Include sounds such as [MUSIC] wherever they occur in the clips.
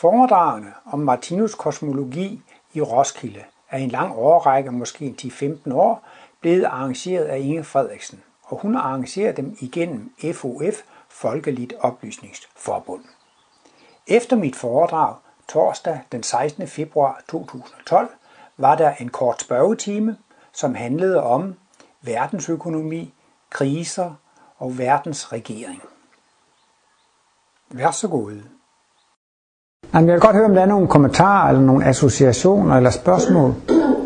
Foredragene om Martinus kosmologi i Roskilde er i en lang årrække, måske 10-15 år, blevet arrangeret af Inge Frederiksen, og hun arrangerer dem igennem FOF, Folkeligt Oplysningsforbund. Efter mit foredrag torsdag den 16. februar 2012 var der en kort spørgetime, som handlede om verdensøkonomi, kriser og verdens regering. Vær så god. Jamen, jeg vil godt høre, om der er nogle kommentarer, eller nogle associationer, eller spørgsmål.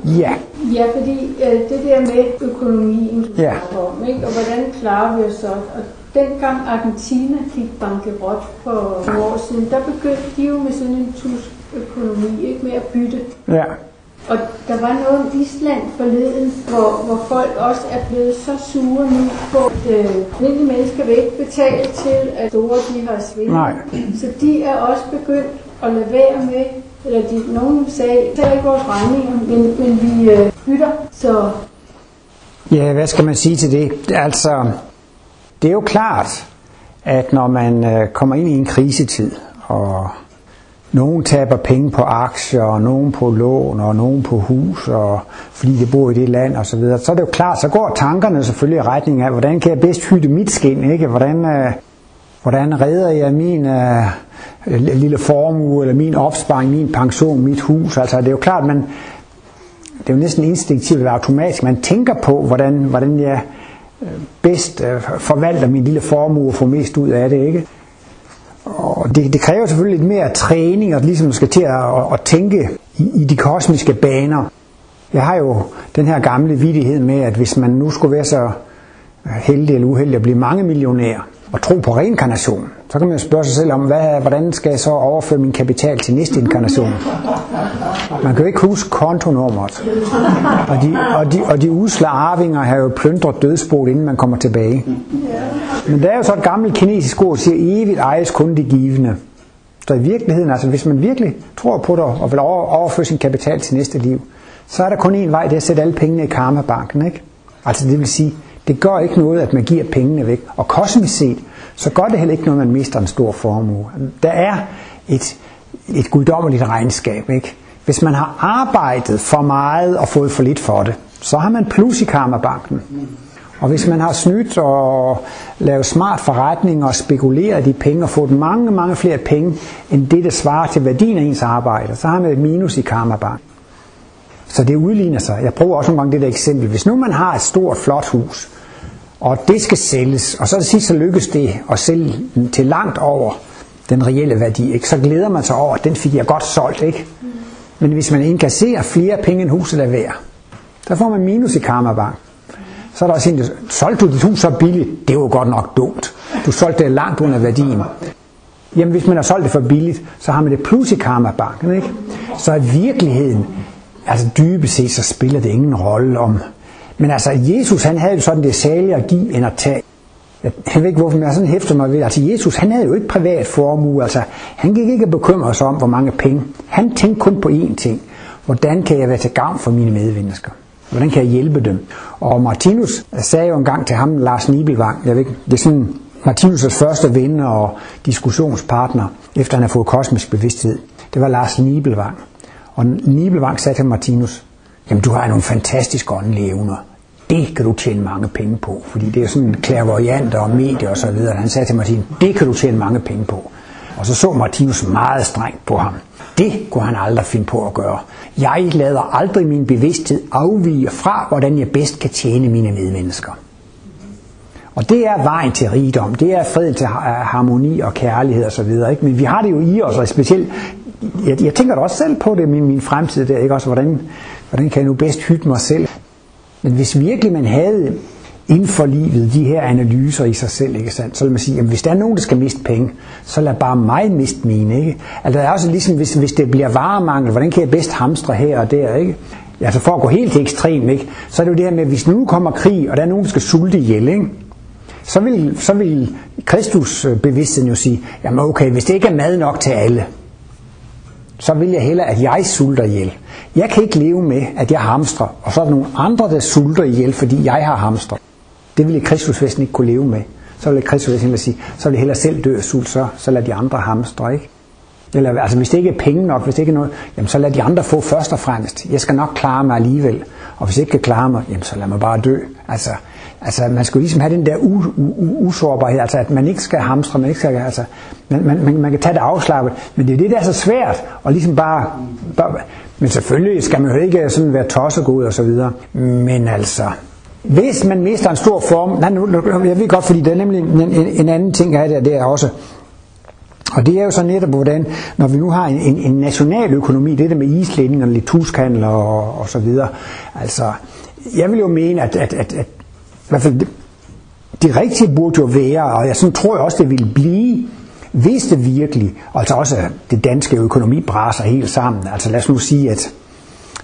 Ja. Ja, fordi øh, det der med økonomien, Ja. om, ikke? og hvordan klarer vi os så? Og dengang Argentina fik bankerot for nogle år siden, der begyndte de jo med sådan en tusk økonomi, ikke med at bytte. Ja. Og der var noget om Island forleden, hvor, hvor folk også er blevet så sure nu på, at øh, mennesker vil ikke betale til, at store de har svindlet. Nej. Så de er også begyndt at lade være med, eller de, nogen sagde, det er ikke vores regninger, men, men vi øh, bytter. Så Ja, hvad skal man sige til det? Altså, det er jo klart, at når man øh, kommer ind i en krisetid, og nogen taber penge på aktier, og nogen på lån, og nogen på hus, og fordi de bor i det land og så videre, så er det jo klart, så går tankerne selvfølgelig i retning af, hvordan kan jeg bedst hytte mit skin, ikke? Hvordan, øh, hvordan redder jeg min øh, lille formue, eller min opsparing, min pension, mit hus, altså det er jo klart, man, det er jo næsten instinktivt eller automatisk. Man tænker på, hvordan, hvordan jeg øh, bedst øh, forvalter min lille formue og får mest ud af det. ikke. Det, det kræver selvfølgelig lidt mere træning, og ligesom skal til at, at, at tænke i, i de kosmiske baner. Jeg har jo den her gamle vidighed med, at hvis man nu skulle være så heldig eller uheldig at blive mange millionær og tro på reinkarnation, så kan man jo spørge sig selv om, hvad, hvordan skal jeg så overføre min kapital til næste inkarnation? Man kan jo ikke huske kontonummeret. Og de, og de, og de usle arvinger har jo plyndret dødsboet, inden man kommer tilbage. Men der er jo så et gammelt kinesisk ord, der siger, evigt ejes kun de givende. Så i virkeligheden, altså hvis man virkelig tror på det, og vil overføre sin kapital til næste liv, så er der kun én vej, det er at sætte alle pengene i karmabanken. Ikke? Altså det vil sige, det gør ikke noget, at man giver pengene væk. Og kosmisk set, så gør det heller ikke noget, man mister en stor formue. Der er et, et guddommeligt regnskab. Ikke? Hvis man har arbejdet for meget og fået for lidt for det, så har man plus i karmabanken. Og hvis man har snydt og lavet smart forretning og spekuleret i penge og fået mange, mange flere penge, end det, der svarer til værdien af ens arbejde, så har man et minus i karmabanken. Så det udligner sig. Jeg bruger også nogle gange det der eksempel. Hvis nu man har et stort, flot hus, og det skal sælges, og så til sidst så lykkes det at sælge den til langt over den reelle værdi, ikke? så glæder man sig over, at den fik jeg godt solgt. Ikke? Men hvis man indkasserer flere penge, end huset er værd, der får man minus i karmabank. Så er der også en, der solgte du dit hus så billigt? Det var godt nok dumt. Du solgte det langt under værdien. Jamen hvis man har solgt det for billigt, så har man det plus i karmabanken. Ikke? Så i virkeligheden, altså dybest set, så spiller det ingen rolle om. Men altså Jesus, han havde jo sådan det særlige at give end at tage. Jeg ved ikke, hvorfor men jeg sådan hæfter mig ved. Altså Jesus, han havde jo ikke privat formue. Altså, han gik ikke og bekymrede sig om, hvor mange penge. Han tænkte kun på én ting. Hvordan kan jeg være til gavn for mine medmennesker? Hvordan kan jeg hjælpe dem? Og Martinus sagde jo engang til ham, Lars Nibelvang, jeg ved ikke, det er sådan Martinus' første ven og diskussionspartner, efter han har fået kosmisk bevidsthed. Det var Lars Nibelvang. Og Nibelvang sagde til Martinus, jamen du har nogle fantastiske åndelige evner. Det kan du tjene mange penge på, fordi det er sådan klærvoyanter og medier og så videre. Han sagde til Martinus, det kan du tjene mange penge på. Og så så Martinus meget strengt på ham. Det kunne han aldrig finde på at gøre. Jeg lader aldrig min bevidsthed afvige fra, hvordan jeg bedst kan tjene mine medmennesker. Og det er vejen til rigdom, det er fred til harmoni og kærlighed osv. Ikke? Men vi har det jo i os, og specielt, jeg, jeg tænker da også selv på det min, min fremtid der, ikke? Også, hvordan, hvordan kan jeg nu bedst hytte mig selv? Men hvis virkelig man havde inden for livet de her analyser i sig selv, ikke sandt? så vil man sige, at hvis der er nogen, der skal miste penge, så lad bare mig miste mine. Ikke? Altså der er også ligesom, hvis, hvis det bliver varemangel, hvordan kan jeg bedst hamstre her og der? Ikke? Altså for at gå helt til ekstrem, ikke? så er det jo det her med, at hvis nu kommer krig, og der er nogen, der skal sulte ihjel, ikke? Så, vil, så vil Kristus øh, bevidstheden jo sige, jamen okay, hvis det ikke er mad nok til alle, så vil jeg hellere, at jeg sulter ihjel. Jeg kan ikke leve med, at jeg hamstrer, og så er der nogle andre, der sulter ihjel, fordi jeg har hamstret. Det ville Kristusvæsen ikke kunne leve med. Så ville Kristusvæsen sige, så vil jeg hellere selv dø af sult, så, så lad de andre hamstre, ikke? Eller altså, hvis det ikke er penge nok, hvis det ikke er noget, jamen så lad de andre få først og fremmest. Jeg skal nok klare mig alligevel. Og hvis jeg ikke kan klare mig, jamen så lad mig bare dø. Altså, altså man skulle ligesom have den der u, u, usårbarhed, altså at man ikke skal hamstre, man ikke skal, altså, man, man, man, man kan tage det afslappet, men det er det, der er så svært, og ligesom bare, bare men selvfølgelig skal man jo ikke sådan være tossegod og så videre, men altså, hvis man mister en stor form, nej, nu, jeg ved godt, fordi det er nemlig en, en, en anden ting af det, det er også, og det er jo så netop, hvordan, når vi nu har en, en, en national økonomi, det der med islænding og litushandel og, og så videre, altså, jeg vil jo mene, at, at, at, at hvert fald det, det rigtige burde jo være, og jeg sådan tror jeg også, det ville blive, hvis det virkelig, altså også det danske økonomi braser helt sammen. Altså lad os nu sige, at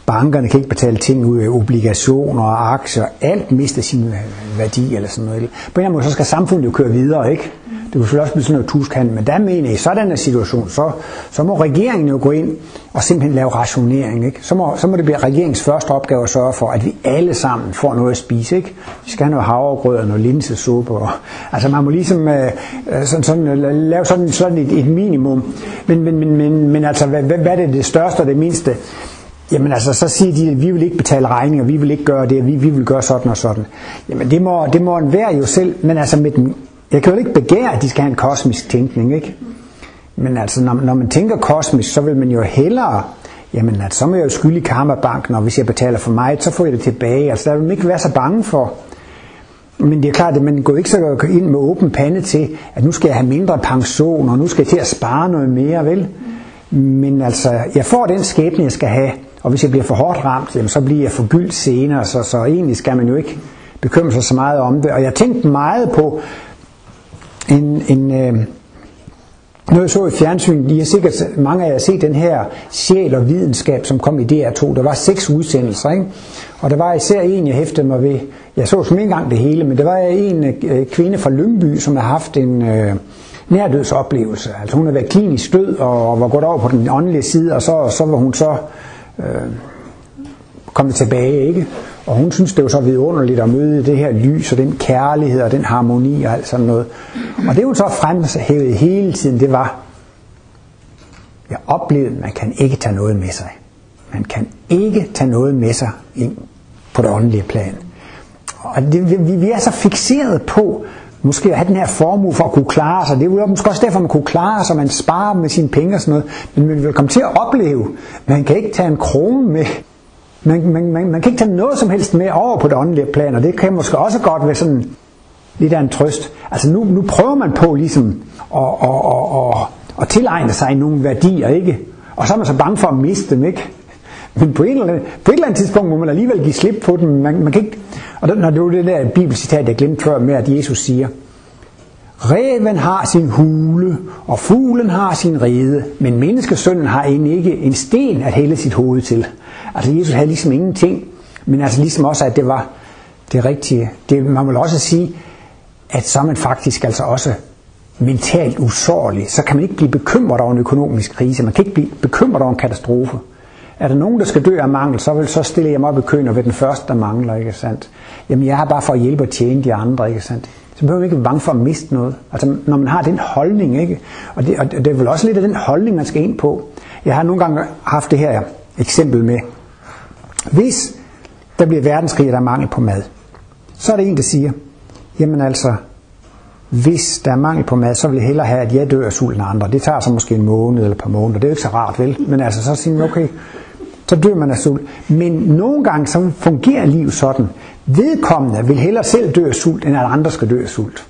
bankerne kan ikke betale ting ud af obligationer og aktier, alt mister sin værdi eller sådan noget. På en eller anden måde, så skal samfundet jo køre videre, ikke? Det kunne selvfølgelig også blive sådan noget tuskhandel, men der mener jeg, i sådan en situation, så, så må regeringen jo gå ind og simpelthen lave rationering. Ikke? Så, må, så må det blive regeringens første opgave at sørge for, at vi alle sammen får noget at spise. Ikke? Vi skal have noget havregrød og noget linsesuppe. Og, altså man må ligesom øh, øh sådan, sådan, øh, lave sådan, sådan et, et minimum. Men, men, men, men, men altså, hvad, hvad er det det største og det mindste? Jamen altså, så siger de, at vi vil ikke betale regninger, vi vil ikke gøre det, vi, vi vil gøre sådan og sådan. Jamen det må, det må en være jo selv, men altså med den jeg kan jo ikke begære, at de skal have en kosmisk tænkning, ikke? Men altså, når, når man tænker kosmisk, så vil man jo hellere, jamen altså, så må jeg jo skylde i karmabanken, og hvis jeg betaler for mig, så får jeg det tilbage. Altså, der vil man ikke være så bange for. Men det er klart, at man går ikke så ind med åben pande til, at nu skal jeg have mindre pension, og nu skal jeg til at spare noget mere, vel? Men altså, jeg får den skæbne, jeg skal have, og hvis jeg bliver for hårdt ramt, jamen, så bliver jeg forgyldt senere, så, så egentlig skal man jo ikke bekymre sig så meget om det. Og jeg tænkte meget på, en, en øh, noget jeg så i fjernsyn, lige har sikkert, mange af jer set den her sjæl og videnskab, som kom i DR2. Der var seks udsendelser, ikke? Og der var især en, jeg hæftede mig ved. Jeg så som en gang det hele, men der var en øh, kvinde fra Lyngby, som har haft en øh, nærdødsoplevelse. Altså hun har været klinisk død og var gået over på den åndelige side, og så, så var hun så øh, kommet tilbage, ikke? Og hun synes, det var så vidunderligt at møde det her lys og den kærlighed og den harmoni og alt sådan noget. Og det hun så fremhævede hele tiden, det var, jeg oplevede, at man kan ikke tage noget med sig. Man kan ikke tage noget med sig ind på det åndelige plan. Og det, vi, vi er så fixeret på, måske at have den her formue for at kunne klare sig. Det er jo måske også derfor, man kunne klare sig, man sparer med sine penge og sådan noget. Men man vil komme til at opleve, at man kan ikke tage en krone med man, man, man, man kan ikke tage noget som helst med over på det åndelige plan, og det kan måske også godt være sådan lidt af en trøst. Altså nu, nu prøver man på ligesom at, at, at, at, at tilegne sig nogle værdier, ikke? Og så er man så bange for at miste dem, ikke? Men på et, eller andet, på et eller andet tidspunkt må man alligevel give slip på dem. Man, man kan ikke, og når det var det der bibelcitat, jeg glemte før med, at Jesus siger, Reven har sin hule, og fuglen har sin rede, men menneskesønnen har end ikke en sten at hælde sit hoved til. Altså Jesus havde ligesom ingenting, men altså ligesom også, at det var det rigtige. Det, man vil også sige, at så er man faktisk altså også mentalt usårlig. Så kan man ikke blive bekymret over en økonomisk krise. Man kan ikke blive bekymret over en katastrofe. Er der nogen, der skal dø af mangel, så, vil, så stiller jeg mig op i køen og ved den første, der mangler, ikke sandt? Jamen, jeg har bare for at hjælpe og tjene de andre, ikke sandt? Så behøver man ikke være bange for at miste noget. Altså, når man har den holdning, ikke? Og det, og det er vel også lidt af den holdning, man skal ind på. Jeg har nogle gange haft det her eksempel med, hvis der bliver verdenskrig, og der er mangel på mad, så er der en, der siger, jamen altså, hvis der er mangel på mad, så vil jeg hellere have, at jeg dør af sulten andre. Det tager så måske en måned eller et par måneder. Det er jo ikke så rart, vel? Men altså, så siger man, okay, så dør man af sult. Men nogle gange så fungerer livet sådan. Vedkommende vil hellere selv dø af sult, end at andre skal dø af sult.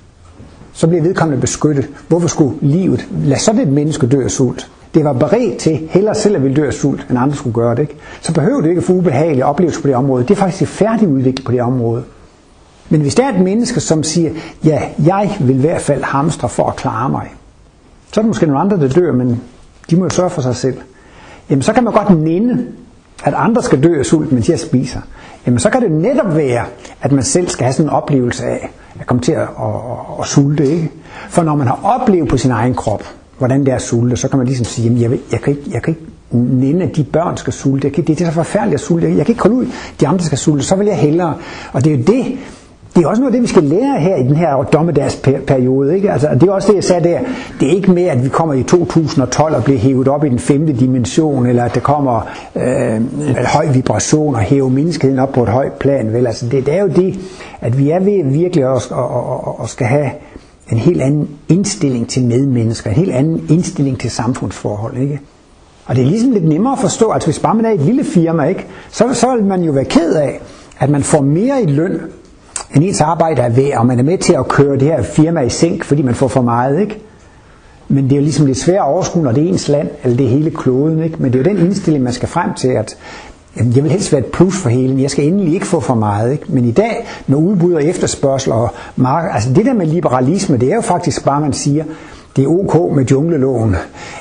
Så bliver vedkommende beskyttet. Hvorfor skulle livet lade sådan et menneske dø af sult? det var beredt til hellere selv at ville dø af sult, end andre skulle gøre det. Ikke? Så behøver det ikke at få ubehagelige oplevelser på det område. Det er faktisk færdigudviklet på det område. Men hvis der er et menneske, som siger, ja, jeg vil i hvert fald hamstre for at klare mig, så er der måske nogle andre, der dør, men de må jo sørge for sig selv. Jamen så kan man godt nænde, at andre skal dø af sult, mens jeg spiser. Jamen så kan det netop være, at man selv skal have sådan en oplevelse af, at komme til at, at, at, at sulte. Ikke? For når man har oplevet på sin egen krop, hvordan det er at sulte, så kan man ligesom sige, jamen jeg, vil, jeg, kan ikke, jeg kan ikke nænde, at de børn skal sulte. Jeg kan, det er så forfærdeligt at sulte. Jeg kan ikke holde ud, de andre skal sulte. Så vil jeg hellere. Og det er jo det, det er også noget af det, vi skal lære her i den her dommedagsperiode. Ikke? Altså, det er også det, jeg sagde der. Det er ikke med, at vi kommer i 2012 og bliver hævet op i den femte dimension, eller at der kommer øh, en høj vibration og hæve menneskeheden op på et højt plan. Vel? Altså, det, det er jo det, at vi er ved virkelig at, og, og, og skal have en helt anden indstilling til medmennesker, en helt anden indstilling til samfundsforhold. Ikke? Og det er ligesom lidt nemmere at forstå, altså hvis bare man er et lille firma, ikke, så, så vil man jo være ked af, at man får mere i løn, end ens arbejde er værd, og man er med til at køre det her firma i sænk, fordi man får for meget, ikke? Men det er jo ligesom lidt svært at overskue, når det er ens land, eller det er hele kloden, ikke? Men det er jo den indstilling, man skal frem til, at jamen, jeg vil helst være et plus for hele, jeg skal endelig ikke få for meget, ikke? Men i dag, med udbud og efterspørgsel og marked, altså det der med liberalisme, det er jo faktisk bare, man siger, det er ok med jungleloven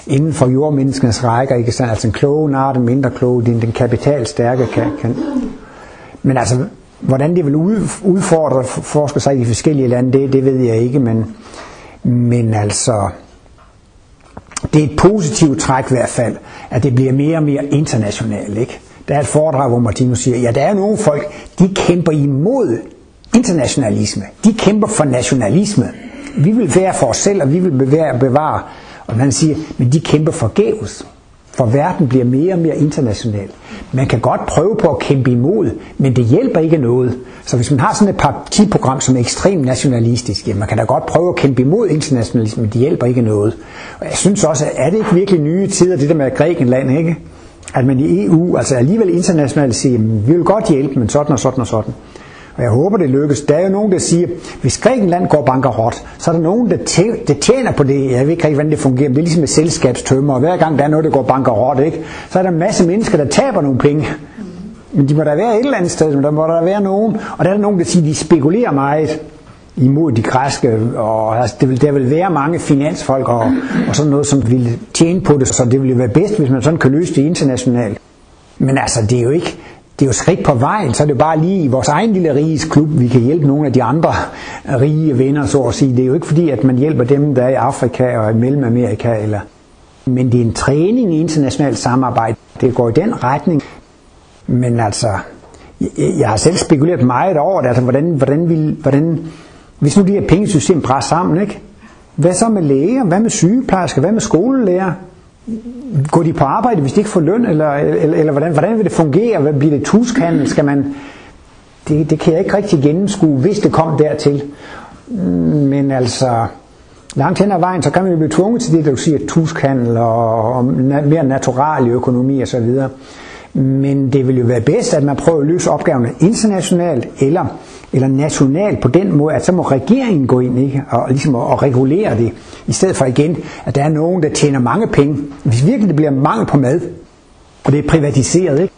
inden for jordmenneskenes rækker, ikke sandt? Altså en kloge nar, den mindre kloge, den, den kapitalstærke kan, kan. Men altså, hvordan det vil udfordre forsker sig i de forskellige lande, det, det ved jeg ikke, men, men altså, det er et positivt træk i hvert fald, at det bliver mere og mere internationalt. Ikke? Der er et foredrag, hvor Martinus siger, ja, der er nogle folk, de kæmper imod internationalisme. De kæmper for nationalisme. Vi vil være for os selv, og vi vil bevare, bevare. Og man siger, men de kæmper forgæves. For verden bliver mere og mere international. Man kan godt prøve på at kæmpe imod, men det hjælper ikke noget. Så hvis man har sådan et partiprogram, som er ekstremt nationalistisk, ja, man kan da godt prøve at kæmpe imod internationalisme, men det hjælper ikke noget. Og jeg synes også, at er det ikke virkelig nye tider, det der med Grækenland, ikke? At man i EU, altså alligevel internationalt siger, vi vil godt hjælpe, men sådan og sådan og sådan. Og jeg håber, det lykkes. Der er jo nogen, der siger, hvis Grækenland går bankerot, så er der nogen, der, der tjener på det. Jeg ved ikke rigtig, hvordan det fungerer. Det er ligesom med selskabstømmer, og hver gang der er noget, der går bankerot, ikke? så er der en masse mennesker, der taber nogle penge. Men de må da være et eller andet sted, men der må der være nogen. Og der er der nogen, der siger, de spekulerer meget imod de græske, og altså, det vil, der vil være mange finansfolk og, og sådan noget, som vil tjene på det, så det vil jo være bedst, hvis man sådan kan løse det internationalt. Men altså, det er jo ikke, det er jo skridt på vejen, så er det bare lige i vores egen lille riges klub, vi kan hjælpe nogle af de andre rige venner, så at sige. Det er jo ikke fordi, at man hjælper dem, der er i Afrika og i Mellemamerika, eller... men det er en træning i internationalt samarbejde. Det går i den retning. Men altså, jeg har selv spekuleret meget over det, altså hvordan, hvordan, vil, hvordan hvis nu de her pengesystem brænder sammen, ikke? Hvad så med læger? Hvad med sygeplejersker? Hvad med skolelærer? Går de på arbejde, hvis de ikke får løn? Eller, eller, eller hvordan, hvordan vil det fungere? Hvad bliver det tuskhandel? Skal man... Det, det kan jeg ikke rigtig gennemskue, hvis det kom dertil. Men altså, langt hen ad vejen, så kan man jo blive tvunget til det, der du siger, tuskhandel og, og mere natural økonomi osv. Men det vil jo være bedst, at man prøver at løse opgaverne internationalt eller eller national på den måde, at så må regeringen gå ind ikke? Og, ligesom og, regulere det, i stedet for igen, at der er nogen, der tjener mange penge. Hvis virkelig det bliver mangel på mad, og det er privatiseret, ikke?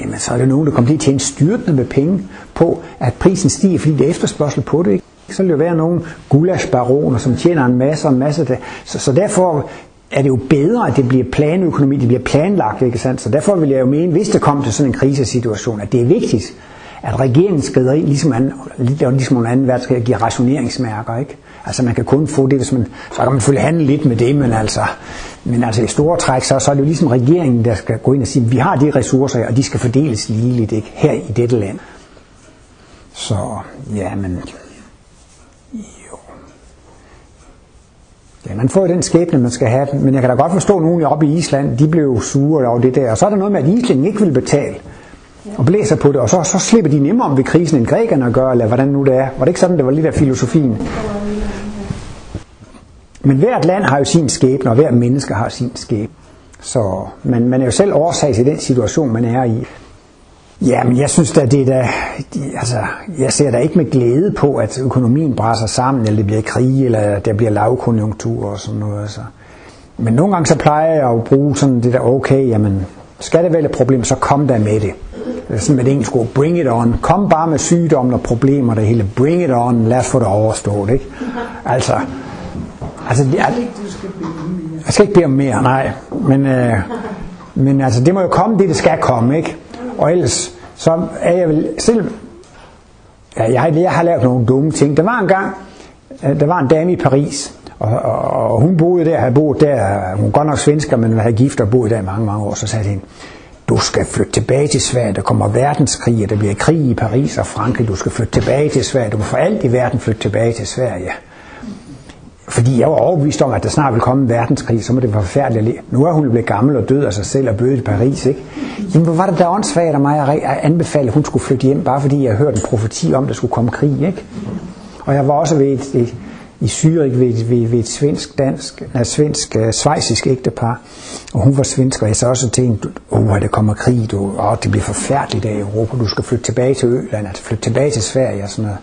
jamen så er der nogen, der kommer til at tjene styrtende med penge på, at prisen stiger, fordi der er efterspørgsel på det. Ikke? Så vil der være nogle gulasbaroner, som tjener en masse og en masse. Der. Så, så derfor er det jo bedre, at det bliver planøkonomi, det bliver planlagt, ikke sandt? Så derfor vil jeg jo mene, hvis der kommer til sådan en krisesituation, at det er vigtigt, at regeringen skrider ind, ligesom, an, ligesom under anden verdenskrig, og give rationeringsmærker. Ikke? Altså man kan kun få det, hvis man, så kan man selvfølgelig handle lidt med det, men altså, men altså i store træk, så, så er det jo ligesom regeringen, der skal gå ind og sige, vi har de ressourcer, og de skal fordeles ligeligt ikke? her i dette land. Så ja, men jo. Ja, man får jo den skæbne, man skal have, men jeg kan da godt forstå, at nogen oppe i Island, de blev sure over det der, og så er der noget med, at Island ikke vil betale og blæser på det, og så, så slipper de nemmere om ved krisen, end grækerne gør, eller hvordan nu det er. Var det ikke sådan, det var lidt af filosofien? Men hvert land har jo sin skæbne, og hver menneske har sin skæbne. Så man, man er jo selv årsag til den situation, man er i. Ja, men jeg synes da, det er da, altså, jeg ser da ikke med glæde på, at økonomien brænder sammen, eller det bliver krig, eller der bliver lavkonjunktur og sådan noget. Altså. Men nogle gange så plejer jeg at bruge sådan det der, okay, jamen, skal det være et problem, så kom der med det sådan med et engelsk ord, bring it on. Kom bare med sygdomme og problemer, det hele. Bring it on, lad os få det overstået. Ikke? [LAUGHS] Altså, altså jeg, jeg skal ikke bede om mere, nej. Men, øh, men altså, det må jo komme, det det skal komme, ikke? Og ellers, så er jeg vel selv... Ja, jeg, jeg har lavet nogle dumme ting. Der var en gang, øh, der var en dame i Paris, og, og, og hun boede der, havde boet der, hun var godt nok svensker, men havde gift og boet der i mange, mange år, så sagde hende, du skal flytte tilbage til Sverige, der kommer verdenskrig, og der bliver krig i Paris og Frankrig, du skal flytte tilbage til Sverige, du må for alt i verden flytte tilbage til Sverige. Fordi jeg var overbevist om, at der snart ville komme en verdenskrig, så må det være forfærdeligt. Nu er hun blevet gammel og død af sig selv og bøde i Paris, ikke? Jamen, hvor var det da åndssvagt af mig at anbefale, at hun skulle flytte hjem, bare fordi jeg hørte en profeti om, at der skulle komme krig, ikke? Og jeg var også ved et, et, i Zürich ved, ved, ved et svensk-dansk, nej, svensk-svejsisk øh, ægtepar, og hun var svensk, og jeg så også tænkte, åh, oh, der kommer krig, du, åh, det bliver forfærdeligt af Europa, du skal flytte tilbage til Øland, altså flytte tilbage til Sverige og sådan noget.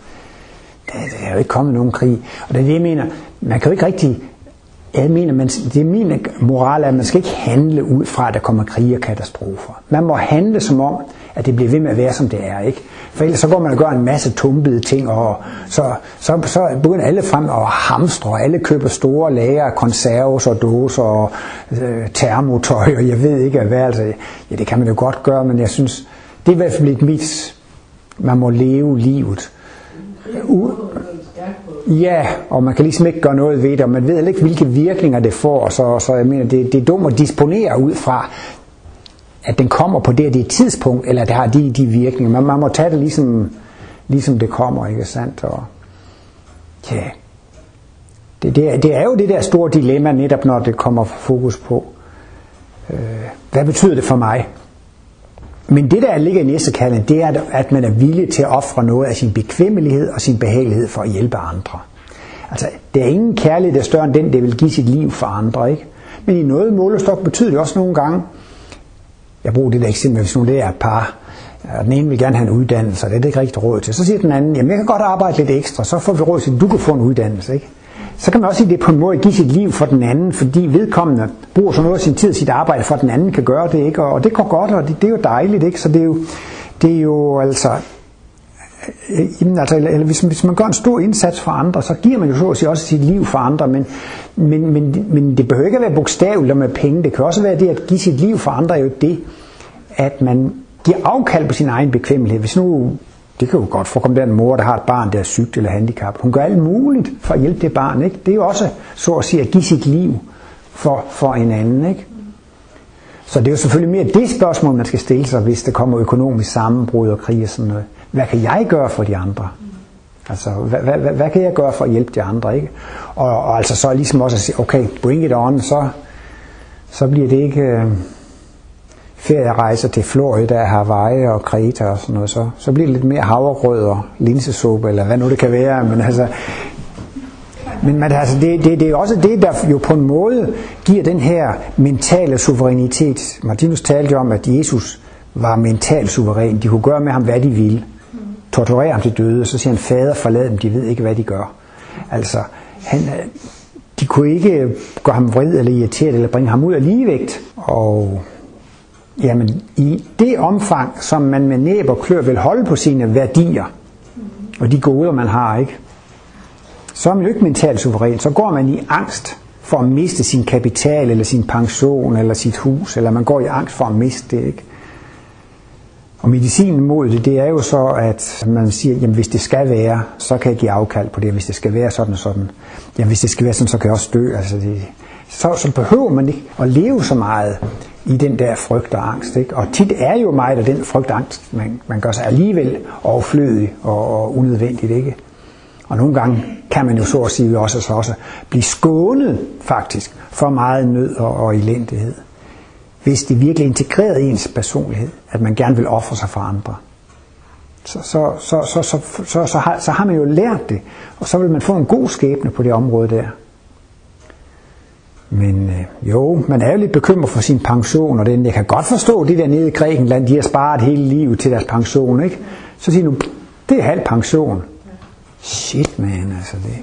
Der, der er jo ikke kommet nogen krig. Og det er det, jeg mener, man kan jo ikke rigtig jeg mener, man, det er min moral, at man skal ikke handle ud fra, at der kommer krig og katastrofer. Man må handle som om, at det bliver ved med at være, som det er. ikke. For ellers så går man og gør en masse tumpede ting, og så, så, så begynder alle frem og hamstre, og alle køber store lager af konserves og dåser og øh, termotøj, og jeg ved ikke hvad. Altså, ja, det kan man jo godt gøre, men jeg synes, det er i hvert fald et mit, man må leve livet. U- Ja, og man kan ligesom ikke gøre noget ved det, og man ved ikke, hvilke virkninger det får, så, så jeg mener, det, det er dumt at disponere ud fra, at den kommer på det det tidspunkt, eller det har de, de virkninger. Man, man må tage det ligesom, ligesom det kommer, ikke sandt? Og, ja, det, det, det er jo det der store dilemma, netop når det kommer fokus på, øh, hvad betyder det for mig? Men det, der ligger i næste det er, at man er villig til at ofre noget af sin bekvemmelighed og sin behagelighed for at hjælpe andre. Altså, der er ingen kærlighed, der er større end den, der vil give sit liv for andre, ikke? Men i noget målestok betyder det også nogle gange, jeg bruger det der eksempel, hvis nu det er et par, og den ene vil gerne have en uddannelse, og det er det ikke rigtig råd til. Så siger den anden, jamen jeg kan godt arbejde lidt ekstra, så får vi råd til, at du kan få en uddannelse. Ikke? Så kan man også sige, det på en måde give sit liv for den anden, fordi vedkommende bruger så noget af sin tid og sit arbejde, for at den anden kan gøre det. Ikke? Og det går godt, og det, det er jo dejligt. Ikke? Så det er jo, det er jo altså jamen, altså, eller hvis, hvis man gør en stor indsats for andre, så giver man jo så at sige også sit liv for andre, men, men, men, men det behøver ikke at være bogstaveligt med penge. Det kan også være det at give sit liv for andre, er jo det, at man giver afkald på sin egen bekvemmelighed. Hvis nu, det kan jo godt forekomme en mor, der har et barn, der er sygt eller handicap. Hun gør alt muligt for at hjælpe det barn. Ikke? Det er jo også så at sige at give sit liv for, for en anden. Ikke? Så det er jo selvfølgelig mere det spørgsmål, man skal stille sig, hvis der kommer økonomisk sammenbrud og krig og sådan noget hvad kan jeg gøre for de andre? Altså, hvad, hvad, hvad, hvad kan jeg gøre for at hjælpe de andre? Ikke? Og, og altså så ligesom også at sige, okay, bring it on, så, så bliver det ikke øh, ferierejser til Florida, Hawaii og Kreta og sådan noget. Så, så bliver det lidt mere havregrød og linsesuppe, eller hvad nu det kan være. Men altså, men, men altså, det, det, det er også det, der jo på en måde giver den her mentale suverænitet. Martinus talte jo om, at Jesus var mentalt suveræn. De kunne gøre med ham, hvad de ville torturerer ham til døde, og så siger han, fader forlad dem, de ved ikke, hvad de gør. Altså, han, øh, de kunne ikke øh, gøre ham vred eller irriteret, eller bringe ham ud af ligevægt. Og jamen, i det omfang, som man med næb og klør vil holde på sine værdier, og de goder, man har, ikke? så er man jo ikke mentalt suveræn. Så går man i angst for at miste sin kapital, eller sin pension, eller sit hus, eller man går i angst for at miste det. Ikke? Og medicinen mod det, det er jo så, at man siger, jamen hvis det skal være, så kan jeg give afkald på det. Hvis det skal være sådan og sådan, jamen hvis det skal være sådan, så kan jeg også dø. Altså det, så, så behøver man ikke at leve så meget i den der frygt og angst. Ikke? Og tit er jo meget af den frygt og angst, man, man gør sig alligevel overflødig og, og unødvendigt. Ikke? Og nogle gange kan man jo så at sige også, så også blive skånet faktisk for meget nød og, og elendighed hvis det virkelig er integreret i ens personlighed, at man gerne vil ofre sig for andre, så, så, så, så, så, så, så, har, så har man jo lært det, og så vil man få en god skæbne på det område der. Men øh, jo, man er jo lidt bekymret for sin pension, og den, jeg kan godt forstå det der nede i Grækenland, de har sparet hele livet til deres pension, ikke? Så siger du, det er halv pension. Shit man, altså det,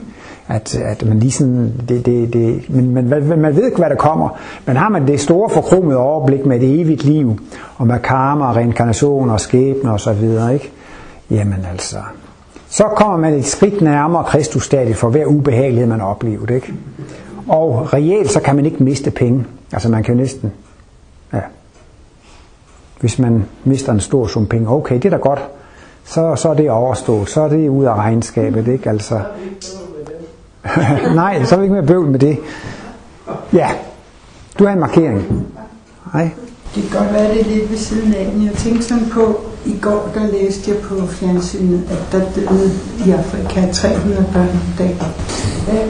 at, at man lige sådan, det, det, det, men, men man ved ikke, hvad der kommer. Men har man det store forkromede overblik med det evigt liv, og med karma, og reinkarnation og skæbne og så videre, ikke? Jamen altså, så kommer man et skridt nærmere Kristusstadiet for hver ubehagelighed, man oplever, ikke? Og reelt, så kan man ikke miste penge. Altså man kan næsten, ja, hvis man mister en stor sum penge, okay, det er da godt, så, så er det overstået, så er det ud af regnskabet, ikke? Altså, [LAUGHS] Nej, så er vi ikke mere bøvl med det. Ja, du har en markering. Nej. Det kan godt være, det er lidt ved siden af, men jeg tænkte sådan på, i går der læste jeg på fjernsynet, at der døde i Afrika 300 børn om dagen. Hvad,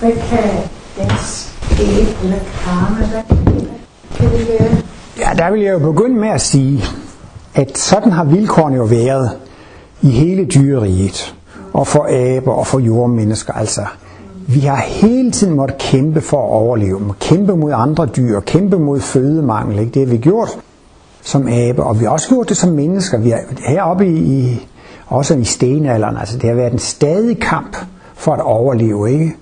hvad kan skæb eller karma, hvad kan det være? Ja, der vil jeg jo begynde med at sige, at sådan har vilkårene jo været i hele dyreriget, og for aber og for jordmennesker. Altså, vi har hele tiden måttet kæmpe for at overleve, kæmpe mod andre dyr, kæmpe mod fødemangel. Ikke? Det har vi gjort som abe, og vi har også gjort det som mennesker. Vi er heroppe i, i også i stenalderen, altså det har været en stadig kamp for at overleve. Ikke?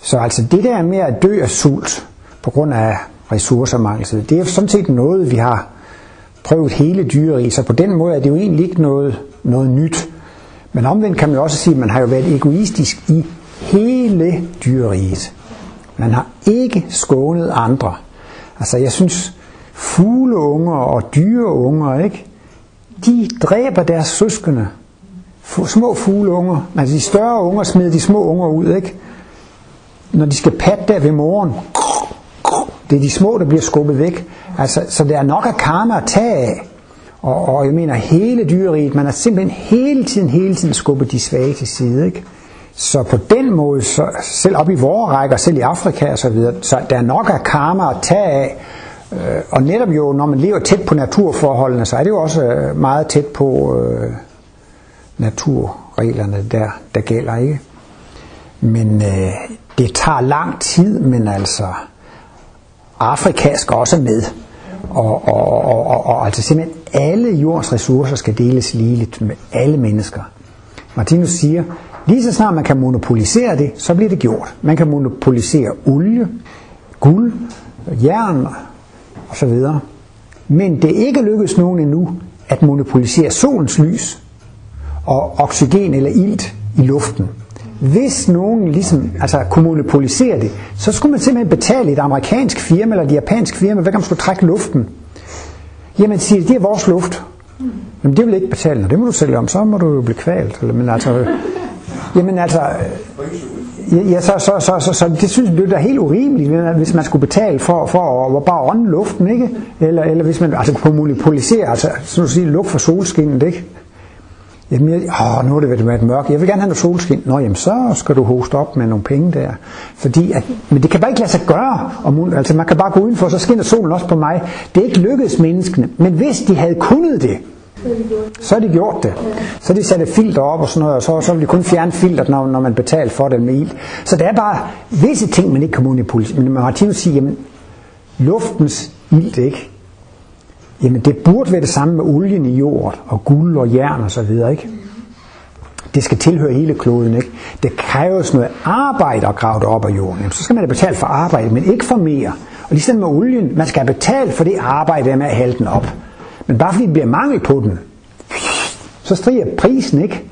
Så altså det der med at dø af sult på grund af ressourcermangel, det er sådan set noget, vi har prøvet hele dyreriget, så på den måde er det jo egentlig ikke noget, noget nyt. Men omvendt kan man jo også sige, at man har jo været egoistisk i hele dyreriget. Man har ikke skånet andre. Altså jeg synes, fugleunger og dyreunger, ikke? de dræber deres søskende. Små fugleunger, altså de større unger smider de små unger ud, ikke? Når de skal patte der ved moren, det er de små, der bliver skubbet væk. Altså, så der er nok af karma at tage af. Og, og jeg mener hele dyreriet, man har simpelthen hele tiden, hele tiden skubbet de svage til side. Ikke? Så på den måde, så, selv op i vores rækker, selv i Afrika og så videre, så der er nok af karma at tage af. Øh, og netop jo, når man lever tæt på naturforholdene, så er det jo også øh, meget tæt på øh, naturreglerne, der, der gælder. ikke. Men øh, det tager lang tid, men altså Afrika skal også med. Og, og, og, og, og altså simpelthen alle jordens ressourcer skal deles ligeligt med alle mennesker. Martinus siger, lige så snart man kan monopolisere det, så bliver det gjort. Man kan monopolisere olie, guld, jern og så videre. Men det er ikke lykkedes nogen endnu at monopolisere solens lys og oxygen eller ilt i luften. Hvis nogen ligesom, altså kunne monopolisere det, så skulle man simpelthen betale et amerikansk firma eller et japansk firma, hvad kan man skulle trække luften? Jamen siger det er vores luft. Jamen det vil ikke betale, og det må du sælge om, så må du jo blive kvalt. Eller, men altså, jamen altså, øh, ja, så, så, så, så, så det synes jeg, det er helt urimeligt, hvis man skulle betale for, for at bare ånde luften, ikke? Eller, eller hvis man altså kunne monopolisere, altså sådan at sige, lugt for solskinnet, ikke? Jamen, jeg, åh, nu er det været mørkt. Jeg vil gerne have noget solskin. Nå, jamen, så skal du hoste op med nogle penge der. Fordi at, men det kan bare ikke lade sig gøre. Om, altså, man kan bare gå udenfor, så skinner solen også på mig. Det er ikke lykkedes menneskene. Men hvis de havde kunnet det, så har de gjort det. Så har de sat et filter op og sådan noget, og så, så vil de kun fjerne filteret, når, når man betaler for det med ild. Så der er bare visse ting, man ikke kan manipulere. Men Martinus siger, jamen, luftens ild, ikke? Jamen det burde være det samme med olien i jorden, og guld og jern og så videre, ikke? Det skal tilhøre hele kloden, ikke? Det kræves noget arbejde at grave det op af jorden. Jamen, så skal man da betale for arbejde, men ikke for mere. Og ligesom med olien, man skal have betalt for det arbejde med at hælde den op. Men bare fordi det bliver mangel på den, så stiger prisen, ikke?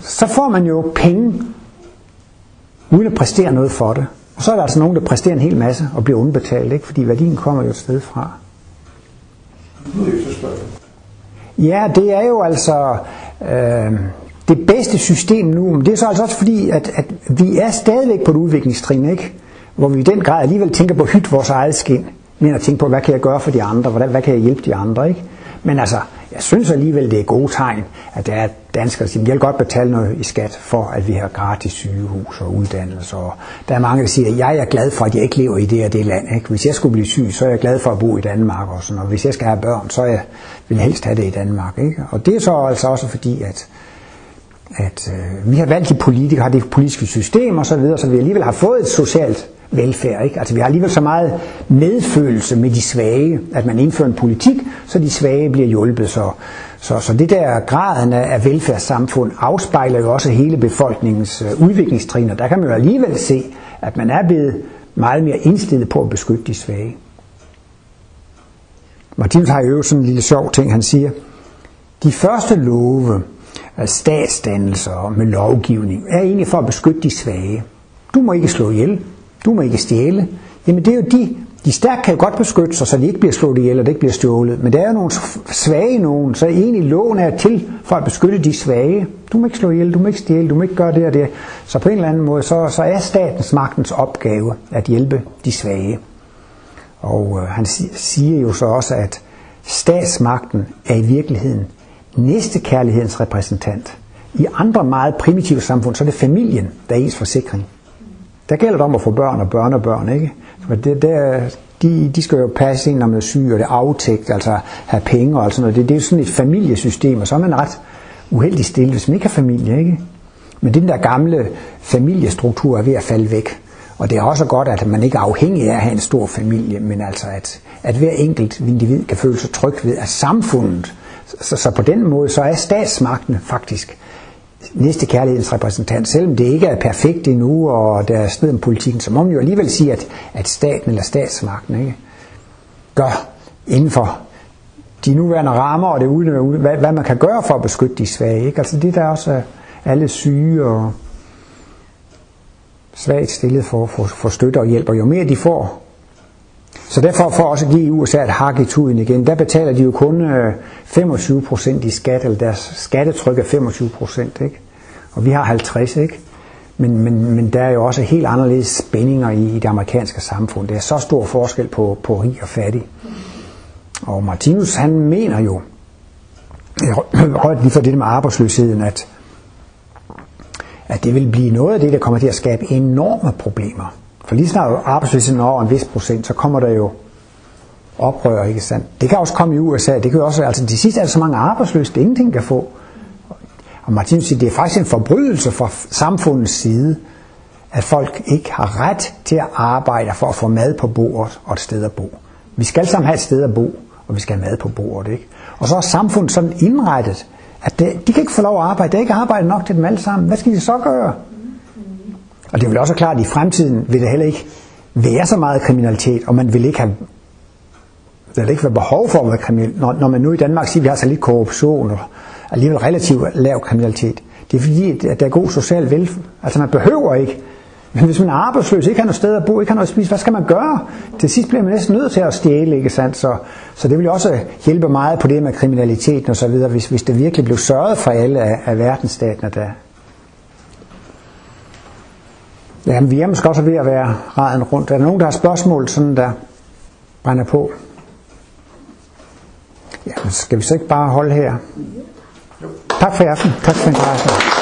Så får man jo penge, uden at præstere noget for det. Og så er der altså nogen, der præsterer en hel masse og bliver undbetalt, ikke? Fordi værdien kommer jo et sted fra. Ja, det er jo altså øh, det bedste system nu. Men det er så altså også fordi, at, at vi er stadigvæk på et udviklingstrin, ikke? hvor vi i den grad alligevel tænker på at hytte vores eget skin, men at tænke på, hvad kan jeg gøre for de andre, hvordan, hvad kan jeg hjælpe de andre. Ikke? Men altså, jeg synes alligevel, det er gode tegn, at der er danskere, der siger, jeg vil godt betale noget i skat for, at vi har gratis sygehus og uddannelse. Og der er mange, der siger, at jeg er glad for, at jeg ikke lever i det og det land. Ikke? Hvis jeg skulle blive syg, så er jeg glad for at bo i Danmark. Og, sådan, og hvis jeg skal have børn, så jeg, vil jeg helst have det i Danmark. Ikke? Og det er så altså også fordi, at at øh, vi har valgt de politikere, har det politiske system og så videre, så vi alligevel har fået et socialt velfærd. Ikke? Altså vi har alligevel så meget medfølelse med de svage, at man indfører en politik, så de svage bliver hjulpet. Så, så, så det der graden af velfærdssamfund afspejler jo også hele befolkningens øh, udviklingstrin, og der kan man jo alligevel se, at man er blevet meget mere indstillet på at beskytte de svage. Martinus har jo sådan en lille sjov ting, han siger, de første love, øh, statsdannelser med lovgivning, er egentlig for at beskytte de svage. Du må ikke slå ihjel, du må ikke stjæle. Jamen det er jo de, de stærke kan jo godt beskytte sig, så de ikke bliver slået ihjel, og det ikke bliver stjålet. Men der er jo nogle svage nogen, så egentlig loven er til for at beskytte de svage. Du må ikke slå ihjel, du må ikke stjæle, du må ikke gøre det og det. Så på en eller anden måde, så, så er statens magtens opgave at hjælpe de svage. Og øh, han siger jo så også, at statsmagten er i virkeligheden næstekærlighedens repræsentant. I andre meget primitive samfund, så er det familien, der er ens forsikring. Der gælder det om at få børn og børnebørn, ikke? Det, der, de, de skal jo passe ind, når man er syg, og det aftægt, altså have penge og alt sådan noget. Det, det er jo sådan et familiesystem, og så er man ret uheldig stille, hvis man ikke har familie, ikke? Men den der gamle familiestruktur er ved at falde væk. Og det er også godt, at man ikke er afhængig af at have en stor familie, men altså at, at hver enkelt individ kan føle sig tryg ved, at samfundet, så, så på den måde, så er statsmagten faktisk næste kærlighedens repræsentant, selvom det ikke er perfekt endnu, og der er sted om politikken, så må man jo alligevel sige, at, at staten eller statsmagten ikke, gør inden for de nuværende rammer, og det ude, hvad, hvad man kan gøre for at beskytte de svage. Ikke? Altså det der også er alle syge og svagt stillet for, for, for støtte og hjælp, og jo mere de får. Så derfor for også at give USA et hak i tuden igen, der betaler de jo kun øh, 25% i skat, eller deres skattetryk er 25%, ikke? Og vi har 50, ikke? Men, men, men der er jo også helt anderledes spændinger i, i det amerikanske samfund. Der er så stor forskel på, på rig og fattig. Og Martinus han mener jo, højt lige for det med arbejdsløsheden, at at det vil blive noget af det, der kommer til at skabe enorme problemer. For lige snart arbejdsløsheden over en vis procent, så kommer der jo oprør, ikke sandt? Det kan også komme i USA, det kan også, altså de sidste er så mange arbejdsløse, det ingenting kan få. Og Martin siger, det er faktisk en forbrydelse fra samfundets side, at folk ikke har ret til at arbejde for at få mad på bordet og et sted at bo. Vi skal sammen have et sted at bo, og vi skal have mad på bordet, ikke? Og så er samfundet sådan indrettet, at det, de kan ikke få lov at arbejde. Der er ikke arbejde nok til dem alle sammen. Hvad skal de så gøre? Og det vil også klart, at i fremtiden vil det heller ikke være så meget kriminalitet, og man vil ikke have der vil ikke være behov for at være kriminel. Når, når man nu i Danmark siger, at vi har så lidt korruption og alligevel relativt lav kriminalitet, det er fordi, at der er god social velfærd. Altså man behøver ikke men hvis man er arbejdsløs, ikke har noget sted at bo, ikke har noget at spise, hvad skal man gøre? Til sidst bliver man næsten nødt til at stjæle, ikke sandt? Så, så det vil jo også hjælpe meget på det med kriminaliteten og så videre, hvis, hvis det virkelig blev sørget for alle af, af verdensstaterne der. Jamen, vi er måske også ved at være raden rundt. Er der nogen, der har spørgsmål, sådan der brænder på? Ja, skal vi så ikke bare holde her? Tak for i aften. Tak for interessen.